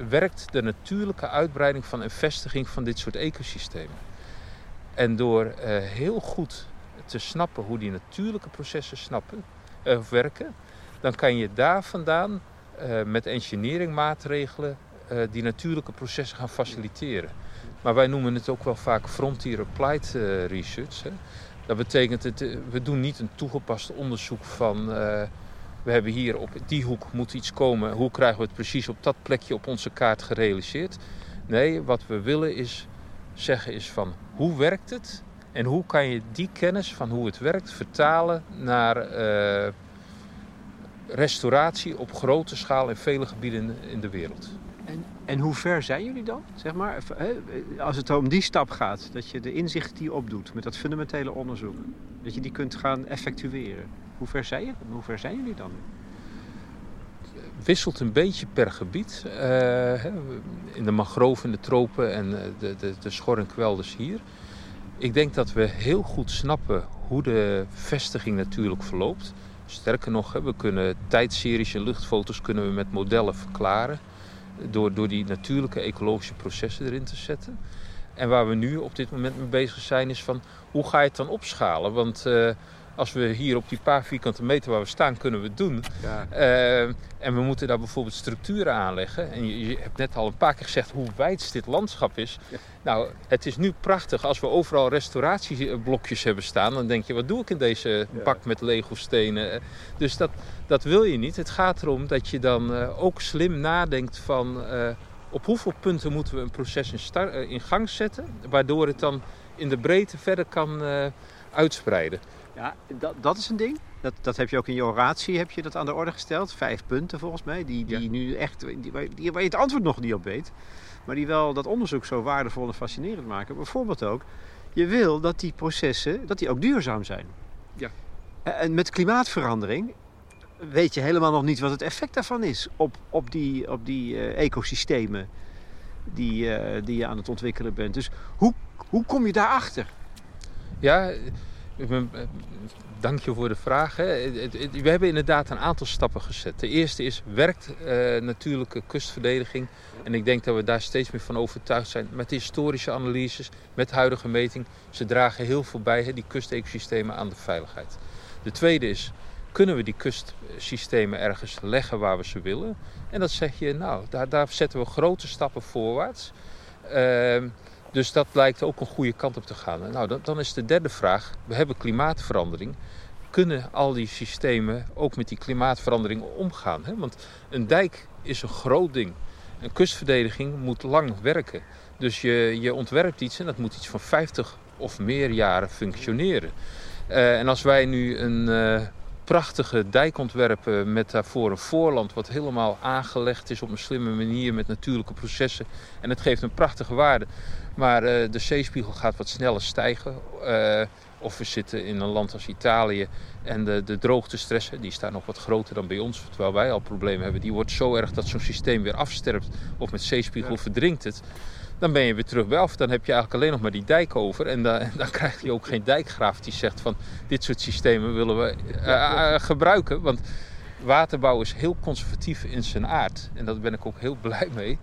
werkt de natuurlijke uitbreiding van en vestiging van dit soort ecosystemen? En door uh, heel goed te snappen hoe die natuurlijke processen snappen, uh, werken, dan kan je daar vandaan uh, met engineeringmaatregelen die natuurlijke processen gaan faciliteren. Maar wij noemen het ook wel vaak frontier applied research. Hè. Dat betekent, het, we doen niet een toegepast onderzoek van we hebben hier op die hoek moet iets komen. Hoe krijgen we het precies op dat plekje op onze kaart gerealiseerd? Nee, wat we willen is zeggen is van hoe werkt het en hoe kan je die kennis van hoe het werkt vertalen naar uh, restauratie op grote schaal in vele gebieden in de wereld. En, en hoe ver zijn jullie dan? Zeg maar, als het om die stap gaat, dat je de inzichten die opdoet met dat fundamentele onderzoek, dat je die kunt gaan effectueren. Hoe ver zijn, je? Hoe ver zijn jullie dan? Wisselt een beetje per gebied. Uh, in de mangrove in de tropen en eh, de, de, de schor en kwelders hier. Ik denk dat we heel goed snappen hoe de vestiging natuurlijk verloopt. Sterker nog, we kunnen tijdseries en luchtfoto's kunnen we met modellen verklaren. Door, door die natuurlijke ecologische processen erin te zetten. En waar we nu op dit moment mee bezig zijn is van hoe ga je het dan opschalen? Want uh, als we hier op die paar vierkante meter waar we staan, kunnen we het doen. Ja. Uh, en we moeten daar bijvoorbeeld structuren aanleggen. En je, je, hebt net al een paar keer gezegd hoe wijd dit landschap is. Ja. Nou, het is nu prachtig. Als we overal restauratieblokjes hebben staan, dan denk je, wat doe ik in deze bak met Lego-stenen? Dus dat, dat wil je niet. Het gaat erom dat je dan uh, ook slim nadenkt van... Uh, op hoeveel punten moeten we een proces in, start, in gang zetten, waardoor het dan in de breedte verder kan uitspreiden. Ja, dat, dat is een ding. Dat, dat heb je ook in je oratie heb je dat aan de orde gesteld. Vijf punten volgens mij, die, die ja. nu echt, die, die, waar je het antwoord nog niet op weet. Maar die wel dat onderzoek zo waardevol en fascinerend maken. Bijvoorbeeld ook, je wil dat die processen, dat die ook duurzaam zijn. Ja. En met klimaatverandering weet je helemaal nog niet wat het effect daarvan is op, op die, op die uh, ecosystemen die, uh, die je aan het ontwikkelen bent. Dus hoe, hoe kom je daarachter? Ja, Dank je voor de vraag. We hebben inderdaad een aantal stappen gezet. De eerste is, werkt uh, natuurlijke kustverdediging? En ik denk dat we daar steeds meer van overtuigd zijn. Met historische analyses, met huidige meting. Ze dragen heel veel bij, die kustecosystemen, aan de veiligheid. De tweede is, kunnen we die kustsystemen ergens leggen waar we ze willen? En dat zeg je, nou, daar, daar zetten we grote stappen voorwaarts. Uh, dus dat lijkt ook een goede kant op te gaan. Nou, dan, dan is de derde vraag. We hebben klimaatverandering. Kunnen al die systemen ook met die klimaatverandering omgaan? Hè? Want een dijk is een groot ding. Een kustverdediging moet lang werken. Dus je, je ontwerpt iets en dat moet iets van 50 of meer jaren functioneren. Uh, en als wij nu een uh, prachtige dijk ontwerpen met daarvoor een voorland wat helemaal aangelegd is op een slimme manier met natuurlijke processen en het geeft een prachtige waarde, maar uh, de zeespiegel gaat wat sneller stijgen. Uh, of we zitten in een land als Italië en de, de droogtestress, die staat nog wat groter dan bij ons, terwijl wij al problemen hebben. Die wordt zo erg dat zo'n systeem weer afsterft of met zeespiegel ja. verdrinkt het. Dan ben je weer terug bij af. Dan heb je eigenlijk alleen nog maar die dijk over. En dan, dan krijg je ook geen dijkgraaf die zegt van dit soort systemen willen we uh, gebruiken. Want waterbouw is heel conservatief in zijn aard. En daar ben ik ook heel blij mee.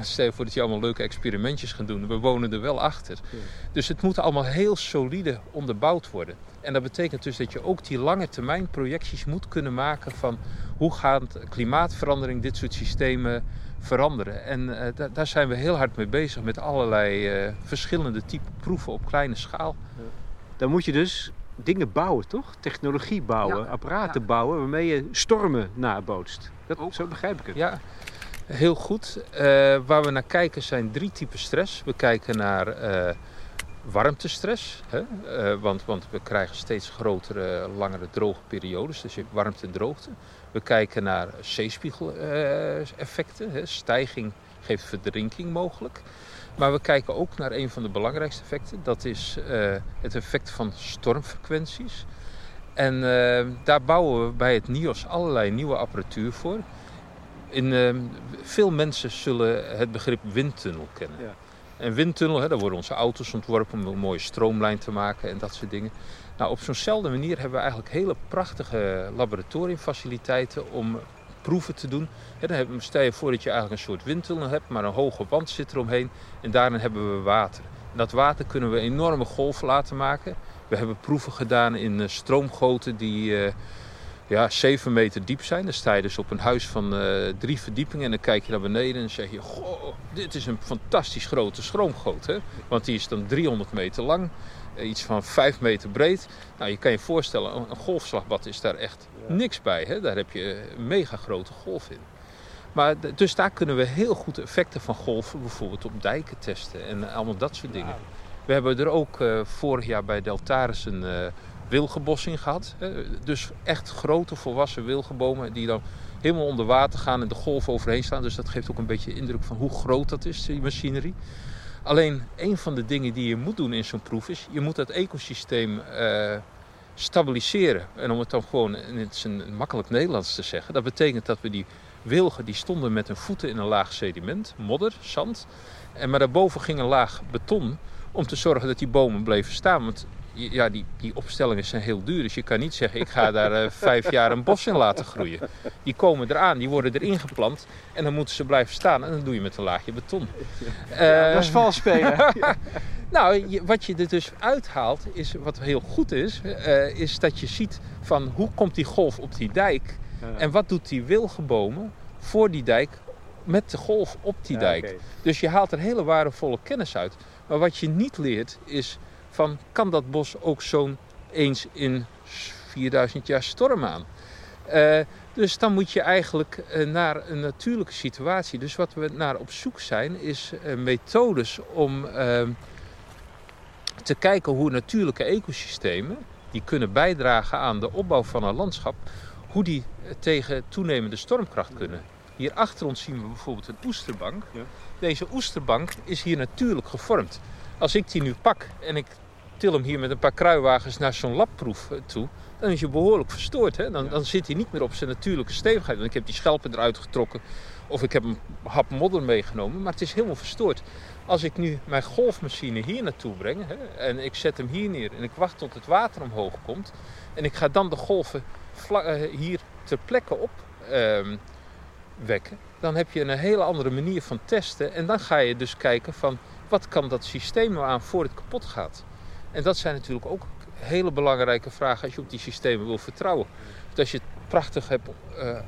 Stel je voor dat je allemaal leuke experimentjes gaat doen. We wonen er wel achter. Ja. Dus het moet allemaal heel solide onderbouwd worden. En dat betekent dus dat je ook die lange termijn projecties moet kunnen maken van hoe gaat klimaatverandering dit soort systemen veranderen. En uh, daar zijn we heel hard mee bezig met allerlei uh, verschillende type proeven op kleine schaal. Ja. Dan moet je dus dingen bouwen, toch? Technologie bouwen, ja. apparaten ja. bouwen waarmee je stormen nabootst. Dat, zo begrijp ik het. Ja, heel goed. Uh, waar we naar kijken zijn drie typen stress. We kijken naar uh, warmtestress, hè? Uh, want, want we krijgen steeds grotere, langere droge periodes. Dus je hebt warmte en droogte. We kijken naar zeespiegeleffecten. Stijging geeft verdrinking mogelijk. Maar we kijken ook naar een van de belangrijkste effecten. Dat is het effect van stormfrequenties. En daar bouwen we bij het NIOS allerlei nieuwe apparatuur voor. In, uh, veel mensen zullen het begrip windtunnel kennen. Ja. En windtunnel, hè, daar worden onze auto's ontworpen om een mooie stroomlijn te maken en dat soort dingen. Nou, op zo'nzelfde manier hebben we eigenlijk hele prachtige laboratoriumfaciliteiten om proeven te doen. dan stel je voor dat je eigenlijk een soort windtunnel hebt, maar een hoge wand zit eromheen. En daarin hebben we water. En dat water kunnen we enorme golven laten maken. We hebben proeven gedaan in eh, stroomgoten die uh, ja, 7 meter diep zijn. Dan sta je dus op een huis van uh, drie verdiepingen en dan kijk je naar beneden en zeg je... Goh, dit is een fantastisch grote stroomgoot. Hè? Want die is dan 300 meter lang, iets van 5 meter breed. Nou, je kan je voorstellen, een golfslagbad is daar echt niks bij. Hè? Daar heb je een mega grote golf in. Maar dus daar kunnen we heel goed effecten van golven bijvoorbeeld op dijken testen en allemaal dat soort dingen. We hebben er ook uh, vorig jaar bij Deltaris een uh, wilgenbossing gehad. dus echt grote volwassen wilgenbomen die dan helemaal onder water gaan en de golven overheen staan. Dus dat geeft ook een beetje indruk van hoe groot dat is, die machinerie. Alleen een van de dingen die je moet doen in zo'n proef is, je moet dat ecosysteem uh, stabiliseren. En om het dan gewoon in het een makkelijk Nederlands te zeggen, dat betekent dat we die wilgen die stonden met hun voeten in een laag sediment, modder, zand. En maar daarboven ging een laag beton om te zorgen dat die bomen bleven staan. Want ja, die, die opstellingen zijn heel duur. Dus je kan niet zeggen, ik ga daar uh, vijf jaar een bos in laten groeien. Die komen eraan, die worden erin geplant. En dan moeten ze blijven staan. En dan doe je met een laagje beton. Ja, dat is vals spelen. nou, wat je er dus uithaalt, is, wat heel goed is... Uh, is dat je ziet van hoe komt die golf op die dijk... En wat doet die wilgebomen voor die dijk met de golf op die dijk? Dus je haalt er hele waardevolle kennis uit. Maar wat je niet leert is van kan dat bos ook zo'n eens in 4000 jaar storm aan? Uh, dus dan moet je eigenlijk uh, naar een natuurlijke situatie. Dus wat we naar op zoek zijn, is uh, methodes om ehm, te kijken hoe natuurlijke ecosystemen, die kunnen bijdragen aan de opbouw van een landschap, hoe die tegen toenemende stormkracht kunnen. Hier achter ons zien we bijvoorbeeld een oesterbank. Deze oesterbank is hier natuurlijk gevormd. Als ik die nu pak en ik til hem hier met een paar kruiwagens naar zo'n labproef eh, toe, dan is je behoorlijk verstoord. Hè? Dan, dan zit hij niet meer op zijn natuurlijke stevigheid. Want ik heb die schelpen eruit getrokken of ik heb een hap modder meegenomen, maar het is helemaal verstoord. Als ik nu mijn golfmachine hier naartoe breng hè, en ik zet hem hier neer en ik wacht tot het water omhoog komt en ik ga dan de golven eh, hier ter plekke op ehm, wekken, dan heb je een hele andere manier van testen. En dan ga je dus kijken van wat kan dat systeem nou aan voor het kapot gaat. En dat zijn natuurlijk ook hele belangrijke vragen als je op die systemen wil vertrouwen. Want als je het prachtig hebt uh,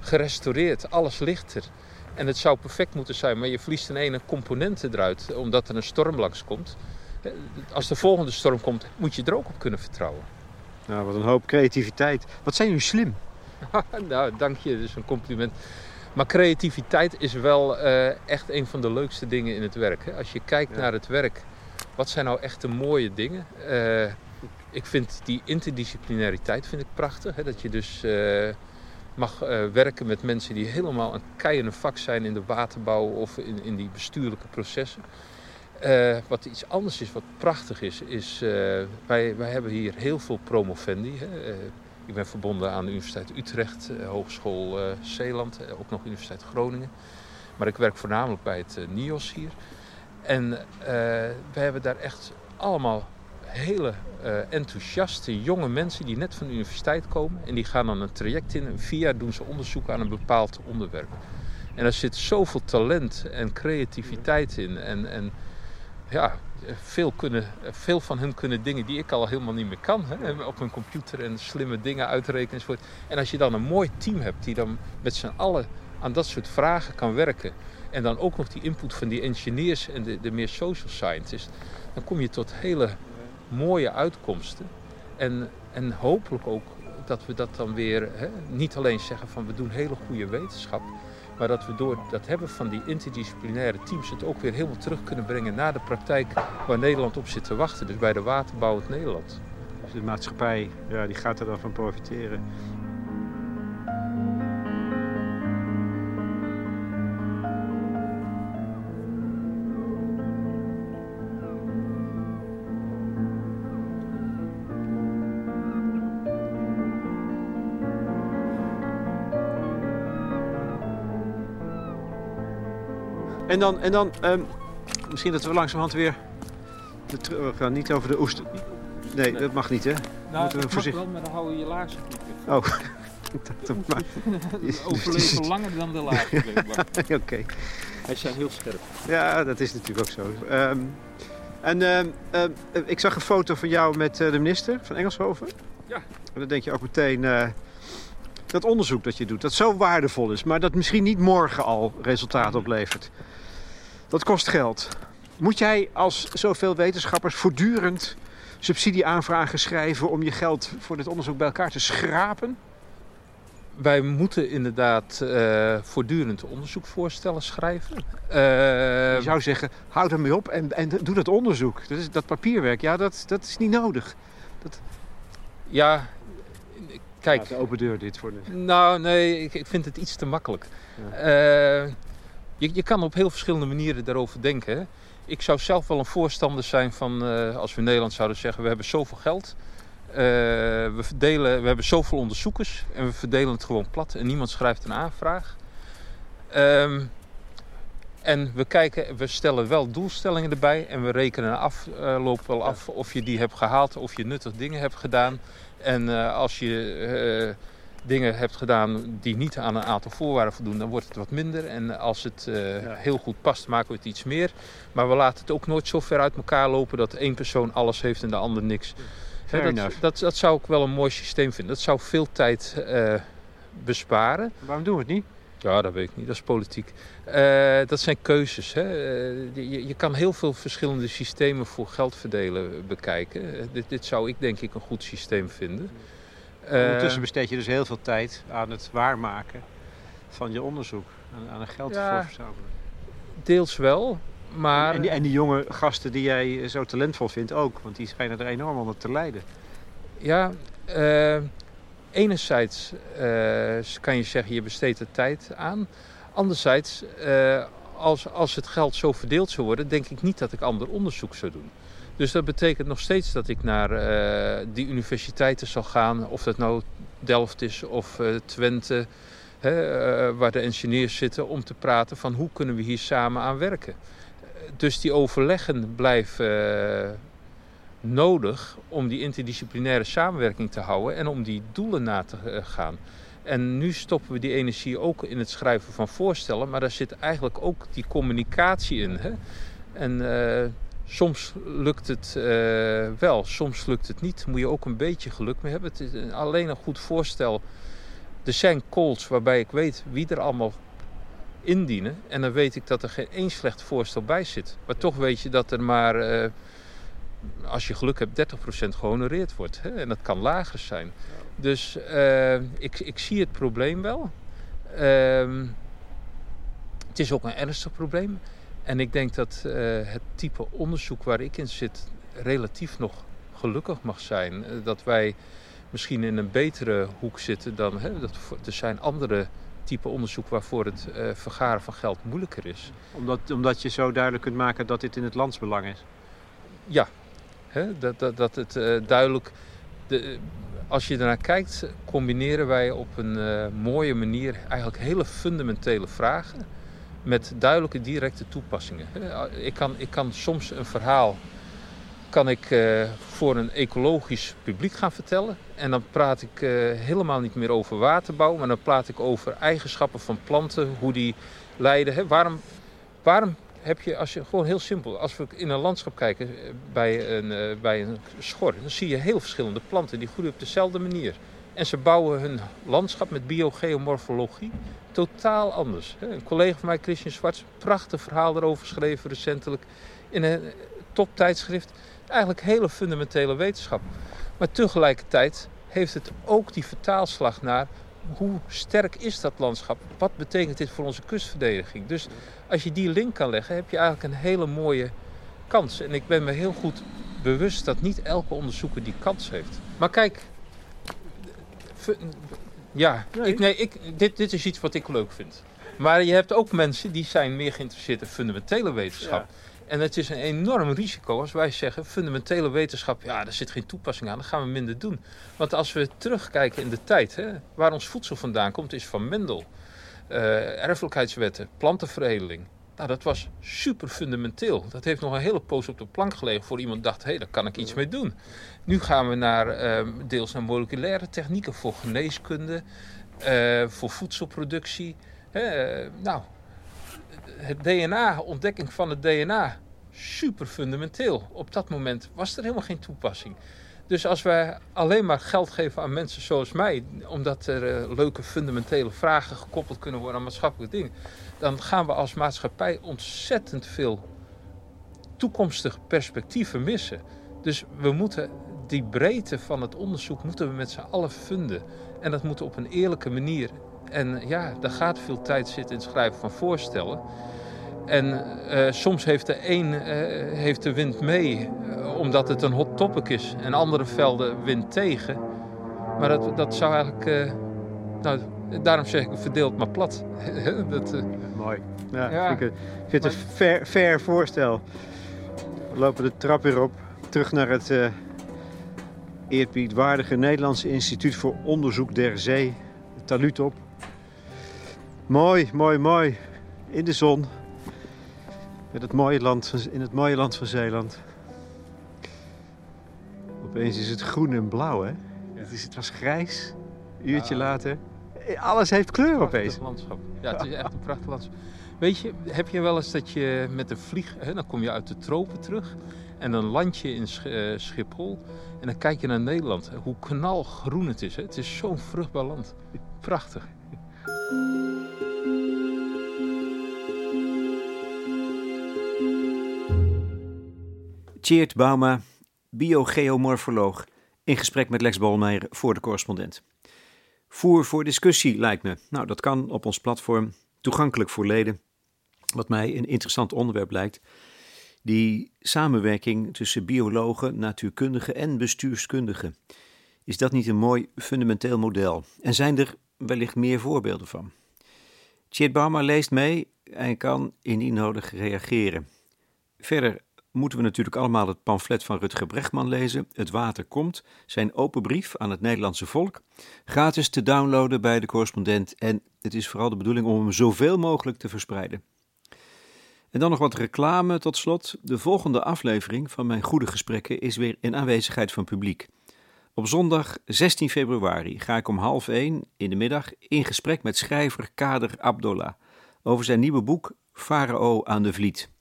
gerestaureerd, alles ligt er. En het zou perfect moeten zijn, maar je verliest een ene component eruit omdat er een storm langs komt. Eh, als de volgende storm komt, moet je er ook op kunnen vertrouwen. Nou, wat een hoop creativiteit. Wat zijn jullie slim? nou, dank je. Dat is een compliment. Maar creativiteit is wel uh, echt een van de leukste dingen in het werk. Hè? Als je kijkt naar het werk, wat zijn nou echt de mooie dingen? Uh, ik vind die interdisciplinariteit vind ik prachtig. Hè? Dat je dus uh, mag werken met mensen die helemaal een keihard vak zijn in de waterbouw of in, in die bestuurlijke processen. Wat iets anders is, wat prachtig is, is wij, wij hebben hier heel veel promovendi. Hè. Ik ben verbonden aan de Universiteit Utrecht, Hogeschool Zeeland, ook nog Universiteit Groningen. Maar ik werk voornamelijk bij het NIOS hier. En we hebben daar echt allemaal hele enthousiaste jonge mensen die net van de universiteit komen. En die gaan dan een traject in en jaar doen ze onderzoek aan een bepaald onderwerp. En er zit zoveel talent en creativiteit in. En, en ja, veel, kunnen, veel van hun kunnen dingen die ik al helemaal niet meer kan. Hè? Op een computer en slimme dingen uitrekenen enzovoort. En als je dan een mooi team hebt die dan met z'n allen aan dat soort vragen kan werken. En dan ook nog die input van die engineers en de, de meer social scientists. Dan kom je tot hele mooie uitkomsten. En, en hopelijk ook dat we dat dan weer hè, niet alleen zeggen van we doen hele goede wetenschap. Maar dat we door dat hebben van die interdisciplinaire teams het ook weer helemaal terug kunnen brengen naar de praktijk waar Nederland op zit te wachten. Dus bij de waterbouwend Nederland. Dus de maatschappij ja, die gaat er dan van profiteren. En dan, en dan ehm, misschien dat we langzamerhand weer... de We gaan niet over de oester... Nee, dat mag niet, hè? Nou, Moeten we voorzichtig- wel, maar dan hou je je laarzen goed. Oh, dat maar... Overleven langer dan de laarzen. Oké. Hij zijn heel scherp. Ja, dat is natuurlijk ook zo. Ehm, en ehm, ehm, eh, ik zag een foto van jou met eh, de minister van Engelshoven. Ja. En dan denk je ook meteen eh, dat onderzoek dat je doet, dat zo waardevol is, maar dat misschien niet morgen al resultaat oplevert. Dat kost geld. Moet jij als zoveel wetenschappers voortdurend subsidieaanvragen schrijven om je geld voor dit onderzoek bij elkaar te schrapen? Wij moeten inderdaad eh, voortdurend onderzoekvoorstellen schrijven. Je zou zeggen, hou ermee op en, en doe dat onderzoek. Dat, is, dat papierwerk, ja, dat, dat is niet nodig. ja, kijk, Ja, de open deur dit voor de... Nou, nee, ik, ik vind het iets te makkelijk. Ja. Eh, je, je kan op heel verschillende manieren daarover denken. Hè. Ik zou zelf wel een voorstander zijn van, eh, als we in Nederland zouden zeggen, we hebben zoveel geld. eh, we, verdelen, we hebben zoveel onderzoekers en we verdelen het gewoon plat en niemand schrijft een aanvraag. Ehm, en we, kijken, we stellen wel doelstellingen erbij en we rekenen af, eh, lopen wel af of je die hebt gehaald, of je nuttig dingen hebt gedaan. En eh, als je dingen hebt gedaan die niet aan een aantal voorwaarden voldoen, dan wordt het wat minder. En als het eh, Ja. heel goed past, maken we het iets meer. Maar we laten het ook nooit zo ver uit elkaar lopen dat één persoon alles heeft en de ander niks. Dat, dat, dat zou ik wel een mooi systeem vinden. Dat zou veel tijd eh, besparen. Waarom doen we het niet? Ja, dat weet ik niet. Dat is politiek. Eh, dat zijn keuzes. Hè. Je, je kan heel veel verschillende systemen voor geld verdelen bekijken. Dit, dit zou ik denk ik een goed systeem vinden. Eh, Ondertussen besteed je dus heel veel tijd aan het waarmaken van je onderzoek. Aan, aan er geld Ja. voor verzamelen. deels wel, maar... En, die, en die jonge gasten die jij zo talentvol vindt ook. Want die schijnen er enorm onder te lijden. Ja, eh, enerzijds eh, kan je zeggen je besteedt er tijd aan. Anderzijds, eh, als, als het geld zo verdeeld zou worden, denk ik niet dat ik ander onderzoek zou doen. Dus dat betekent nog steeds dat ik naar eh, die universiteiten zal gaan, of dat nou Delft is of eh, Twente, hè, eh, waar de engineers zitten, om te praten van hoe kunnen we hier samen aan werken. Dus die overleggen blijven nodig om die interdisciplinaire samenwerking te houden en om die doelen na te gaan. En nu stoppen we die energie ook in het schrijven van voorstellen, maar daar zit eigenlijk ook die communicatie in. Hè? En soms lukt het eh, wel, soms lukt het niet. Moet je ook een beetje geluk mee hebben. Het is een- alleen een goed voorstel. Er zijn calls waarbij ik weet wie er allemaal indienen. En dan weet ik dat er geen één slecht voorstel bij zit. Maar toch weet je dat er maar, eh, als je geluk hebt, 30% gehonoreerd wordt. Hè? En dat kan lager zijn. Dus eh, ik, ik zie het probleem wel. Ehm, het is ook een ernstig probleem. En ik denk dat eh, het type onderzoek waar ik in zit relatief nog gelukkig mag zijn. Eh, dat wij misschien in een betere hoek zitten dan... Hè, dat, er zijn andere type onderzoek waarvoor het eh, vergaren van geld moeilijker is. Omdat, omdat je zo duidelijk kunt maken dat dit in het landsbelang is. Ja, hè, dat, dat, dat het duidelijk. De, als je ernaar kijkt, combineren wij op een mooie manier eigenlijk hele fundamentele vragen met duidelijke directe toepassingen. Hè. Ik kan, ik kan soms een verhaal kan ik, eh, voor een ecologisch publiek gaan vertellen. En dan praat ik eh, helemaal niet meer over waterbouw, maar dan praat ik over eigenschappen van planten, hoe die lijden. Waarom, waarom heb je, als je gewoon heel simpel, als we in een landschap kijken eh, bij een, bij een schor, dan zie je heel verschillende planten die groeien op dezelfde manier. En ze bouwen hun landschap met biogeomorfologie totaal anders. Een collega van mij, Christian Zwarts, prachtig verhaal erover geschreven recentelijk in een toptijdschrift. Eigenlijk hele fundamentele wetenschap. Maar tegelijkertijd heeft het ook die vertaalslag naar hoe sterk is dat landschap? Wat betekent dit voor onze kustverdediging? Dus als je die link kan leggen, heb je eigenlijk een hele mooie kans. En ik ben me heel goed bewust dat niet elke onderzoeker die kans heeft. Maar kijk, ja, Nee. ik, nee, ik, dit, dit is iets wat ik leuk vind. Maar je hebt ook mensen die zijn meer geïnteresseerd in fundamentele wetenschap. En het is een enorm risico als wij zeggen fundamentele wetenschap, ja, daar zit geen toepassing aan, dat gaan we minder doen. Want als we terugkijken in de tijd, hè, waar ons voedsel vandaan komt, is van Mendel. Eh, erfelijkheidswetten, plantenveredeling. Dat Nou, dat was super fundamenteel. Dat heeft nog een hele poos op de plank gelegen voor iemand dacht, hé, hey, daar kan ik iets mee doen. Nu gaan we naar uh, deels naar moleculaire technieken voor geneeskunde, uh, voor voedselproductie. Uh, nou, het DNA, ontdekking van het DNA, super fundamenteel. Op dat moment was er helemaal geen toepassing. Dus als wij alleen maar geld geven aan mensen zoals mij, omdat er uh, leuke fundamentele vragen gekoppeld kunnen worden aan maatschappelijke dingen, dan gaan we als maatschappij ontzettend veel toekomstige perspectieven missen. Dus we moeten die breedte van het onderzoek moeten we met z'n allen vinden. En dat moet op een eerlijke manier. En ja, daar gaat veel tijd zitten in het schrijven van voorstellen. En uh, soms heeft de een uh, heeft de wind mee, uh, omdat het een hot topic is. En andere velden wind tegen. Maar dat, dat zou eigenlijk... nou, daarom zeg ik verdeeld maar plat. dat, Mooi. Ja, ja, ik vind het een fair, fair, voorstel. We lopen de trap weer op. Terug naar het eerbiedwaardige Nederlandse Instituut voor Onderzoek der Zee. Talut op. Mooi, mooi, mooi. In de zon. Met het mooie land, in het mooie land van Zeeland. Opeens is het groen en blauw, hè? Ja. Het, is, het was grijs, een uurtje ja. later. Alles heeft kleur opeens. landschap. Ja, het is echt een prachtig landschap. Weet je, heb je wel eens dat je met een vlieg... Hè, dan kom je uit de tropen terug... en dan land je in Schiphol... en dan kijk je naar Nederland. Hoe knalgroen het is. Hè? Het is zo'n vruchtbaar land. Prachtig. Tjeerd Bauma, biogeomorfoloog, in gesprek met Lex Bolmeijer voor de correspondent. Voer voor discussie lijkt me. Nou, dat kan op ons platform, toegankelijk voor leden. Wat mij een interessant onderwerp lijkt. Die samenwerking tussen biologen, natuurkundigen en bestuurskundigen. Is dat niet een mooi fundamenteel model? En zijn er wellicht meer voorbeelden van? Tjeerd Bauma leest mee en kan indien nodig reageren. Verder moeten we natuurlijk allemaal het pamflet van Rutger Brechtman lezen. Het water komt, zijn open brief aan het Nederlandse volk. Gratis te downloaden bij de correspondent en het is vooral de bedoeling om hem zoveel mogelijk te verspreiden. En dan nog wat reclame tot slot. De volgende aflevering van mijn goede gesprekken is weer in aanwezigheid van publiek. Op zondag 16 februari ga ik om half één in de middag in gesprek met schrijver Kader Abdollah over zijn nieuwe boek Farao aan de Vliet.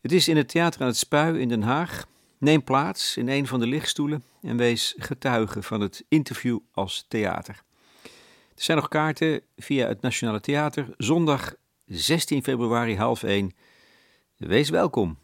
Het is in het Theater aan het Spui in Den Haag. Neem plaats in een van de lichtstoelen en wees getuige van het interview als theater. Er zijn nog kaarten via het Nationale Theater, zondag 16 februari half 1. Wees welkom.